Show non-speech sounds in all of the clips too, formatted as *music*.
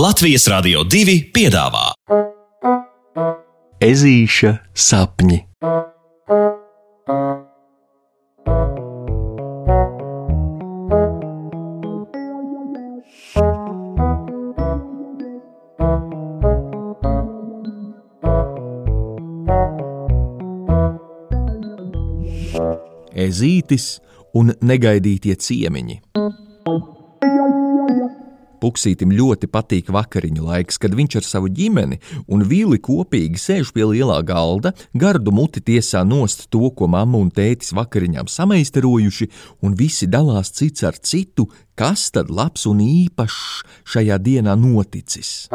Latvijas Rādio 2 piedāvā Ezīša sapņi. Ezītis un negaidītie ciemiņi. Puksītim ļoti patīk vakariņu laiks, kad viņš ar savu ģimeni un vīli kopīgi sēž pie lielā galda, gardu muti tiesā nost to, ko mamma un tētis vakariņām samaistarojuši, un visi dalās cits ar citu, kas tad labs un īpašs šajā dienā noticis.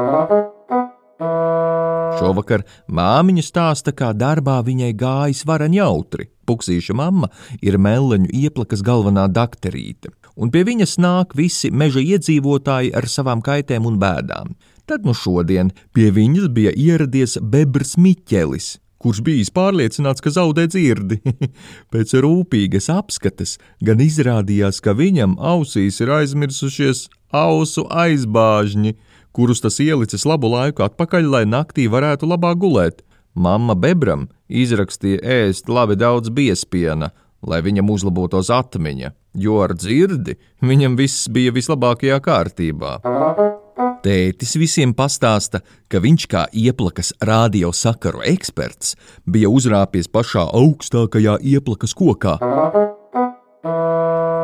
Šovakar māmiņa stāsta, kā darbā viņai gājis varan jautri. Puksīša mamma ir meleņu ieplakas galvenā dakterīte, un pie viņas nāk visi meža iedzīvotāji ar savām kaitēm un bēdām. Tad nu šodien pie viņas bija ieradies Bebrs Miķelis, kurš bijis pārliecināts, ka zaudē dzirdi. *laughs* Pēc rūpīgas apskates gan izrādījās, ka viņam ausīs ir aizmirsušies ausu aizbāžņi, kurus tas ielicis labu laiku atpakaļ, lai naktī varētu labāk gulēt. Mamma Bebram izrakstīja ēst labi daudz biespiena, lai viņam uzlabotos atmiņa, jo ar dzirdi viņam viss bija vislabākajā kārtībā. Tētis visiem pastāsta, ka viņš kā ieplakas radiosakaru eksperts bija uzrāpies pašā augstākajā ieplakas kokā.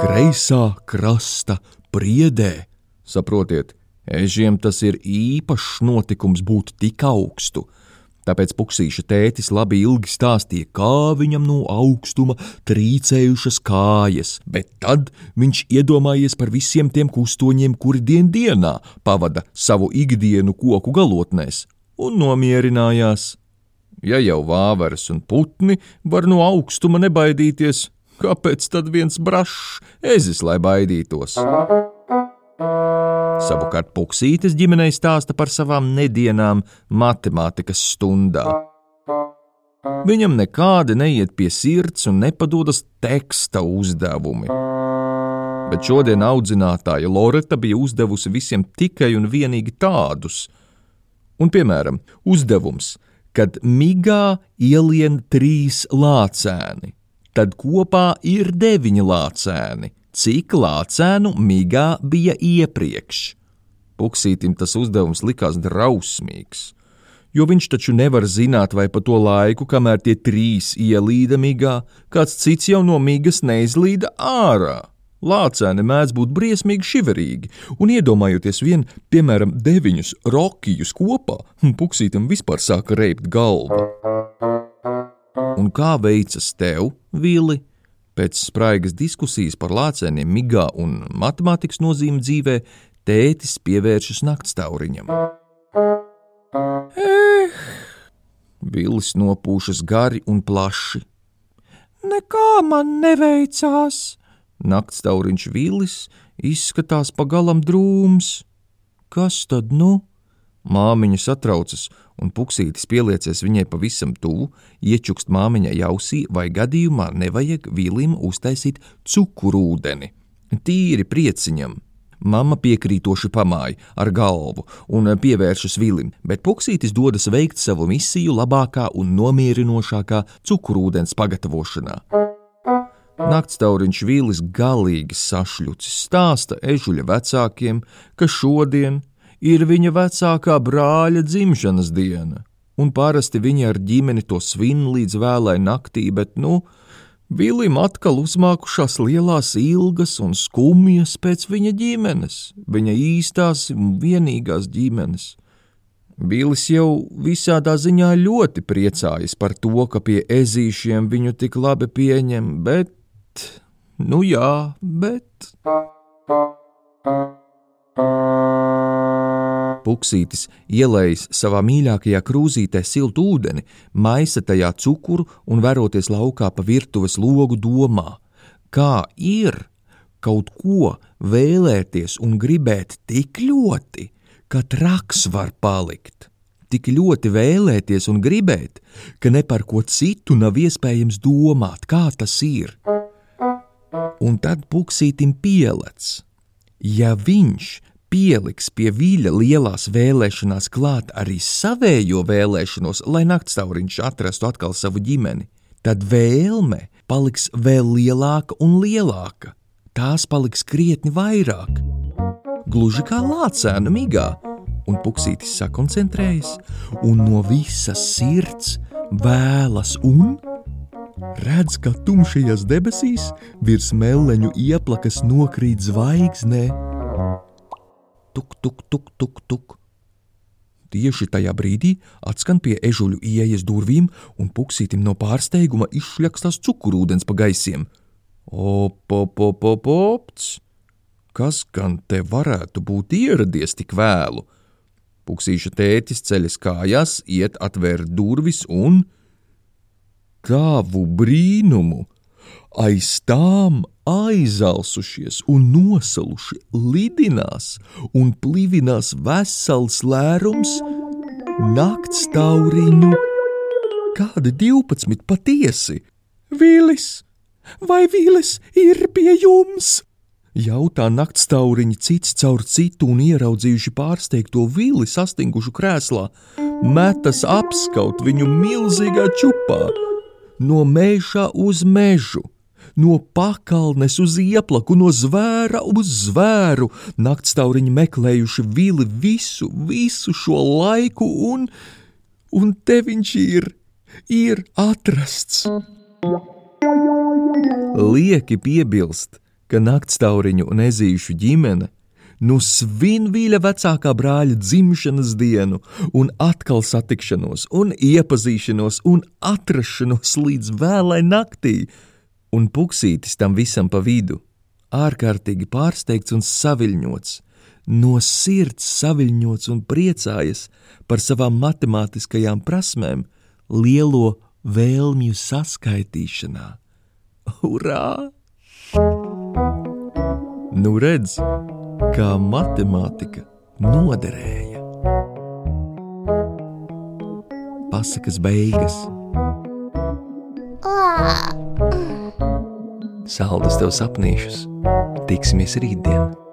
Kreisā krasta priedē, saprotiet, Ežiem tas ir īpašs notikums būt tik augstu. Tāpēc puksīša tētis labi ilgi stāstīja, kā viņam no augstuma trīcējušas kājas, bet tad viņš iedomājies par visiem tiem kustoņiem, kuri dien dienā pavada savu ikdienu koku galotnēs, un nomierinājās. Ja jau vāveres un putni var no augstuma nebaidīties, kāpēc tad viens brašs ezis, lai baidītos? Savukārt Puksītes ģimenei stāsta par savām nedienām matemātikas stundā. Viņam nekādi neiet pie sirds un nepadodas teksta uzdevumi. Bet šodien audzinātāja Loreta bija uzdevusi visiem tikai un vienīgi tādus. Un, piemēram, uzdevums, kad migā ielien trīs lācēni, tad kopā ir deviņi lācēni cik lācēnu migā bija iepriekš. Puksītim tas uzdevums likās drausmīgs, jo viņš taču nevar zināt, vai pa to laiku, kamēr tie trīs ielīda migā, kāds cits jau no migas neizlīda ārā. Lācēni mēdz būt briesmīgi šiverīgi, un iedomājoties vien, piemēram, deviņus rokijus kopā, puksītam vispār sāka reibt galva. Un kā veicas tev, Vili? Pēc spraigas diskusijas par lācēniem, migā un matemātikas nozīmi dzīvē, tētis pievēršas naktstauriņam. Eh! Vilis nopūšas gari un plaši. Nekā man neveicās! Naktstauriņš Vilis izskatās pagalam drūms. Kas tad nu? Māmiņa satraucas, un puksītis pieliecies viņai pavisam tuvu, iečukst māmiņai ausī, vai gadījumā nevajag vīlim uztaisīt cukurūdeni. Tīri prieciņam. Mama piekrītoši pamāja ar galvu un pievēršas vilim, bet puksītis dodas veikt savu misiju labākā un nomierinošākā cukurūdens pagatavošanā. Naktstauriņš vīlis galīgi sašļucis stāsta ežuļa vecākiem, ka šodien, ir viņa vecākā brāļa dzimšanas diena, un parasti viņi ar ģimeni to svin līdz vēlai naktī, bet, nu, Vilim atkal uzmākušās lielās ilgas un skumjas pēc viņa ģimenes, viņa īstās un vienīgās ģimenes. Bilis jau visādā ziņā ļoti priecājas par to, ka pie ezīšiem viņu tik labi pieņem, bet, nu jā, bet. Puksītis ielējis savā mīļākajā krūzītē siltu ūdeni, maisa tajā cukuru un veroties laukā pa virtuves logu domā, kā ir kaut ko vēlēties un gribēt tik ļoti, ka traks var palikt. Tik ļoti vēlēties un gribēt, ka ne par ko citu nav iespējams domāt, kā tas ir. Un tad puksītim pielec, ja viņš pieliks pie vīļa lielās vēlēšanās klāt arī savējo vēlēšanos, lai naktstauriņš atrastu atkal savu ģimeni, tad vēlme paliks vēl lielāka un lielāka. Tās paliks krietni vairāk. Gluži kā lācēna migā, un puksītis sakoncentrējas, un no visas sirds vēlas un redz, ka tumšajās debesīs virs meleņu ieplakas nokrīt zvaigznē. Tuk, tuk, tuk, tuk, tuk. Tieši tajā brīdī atskan pie ežuļu ieejas durvīm, un puksītim no pārsteiguma izšļakstās cukurūdens pa gaisiem. Opopopopopts! Kas gan te varētu būt ieradies tik vēlu? Puksīša tētis ceļas kājās, iet atvērt durvis un kāvu brīnumu! Aiz tām aizalsušies un nosaluši lidinās un plivinās vesels lērums nakts tauriņu. Kādi divpadsmit patiesi? Vīlis, vai vīlis ir pie jums? Jautā naktstauriņi cits caur citu un ieraudzījuši pārsteigto vili sastingušu krēslā, metas apskaut viņu milzīgā čupā, no meža uz mežu no pakalnes uz ieplaku, no zvēra uz zvēru. Naktstauriņi meklējuši vili visu, visu šo laiku, un, un te viņš ir, ir atrasts. Lieki piebilst, ka naktstauriņu un ezīšu ģimene nu svin vīļa vecākā brāļa dzimšanas dienu, un atkal satikšanos, un iepazīšanos, un atrašanos līdz vēlai naktī un puksītis tam visam pa vidu, ārkārtīgi pārsteigts un saviļņots, no sirds saviļņots un priecājas par savām matemātiskajām prasmēm, lielo vēlmju saskaitīšanā. Urā! Nu redz, kā matemātika noderēja. Pasakas beigas. Saldus tev sapnīšus! Tiksimies rītdien!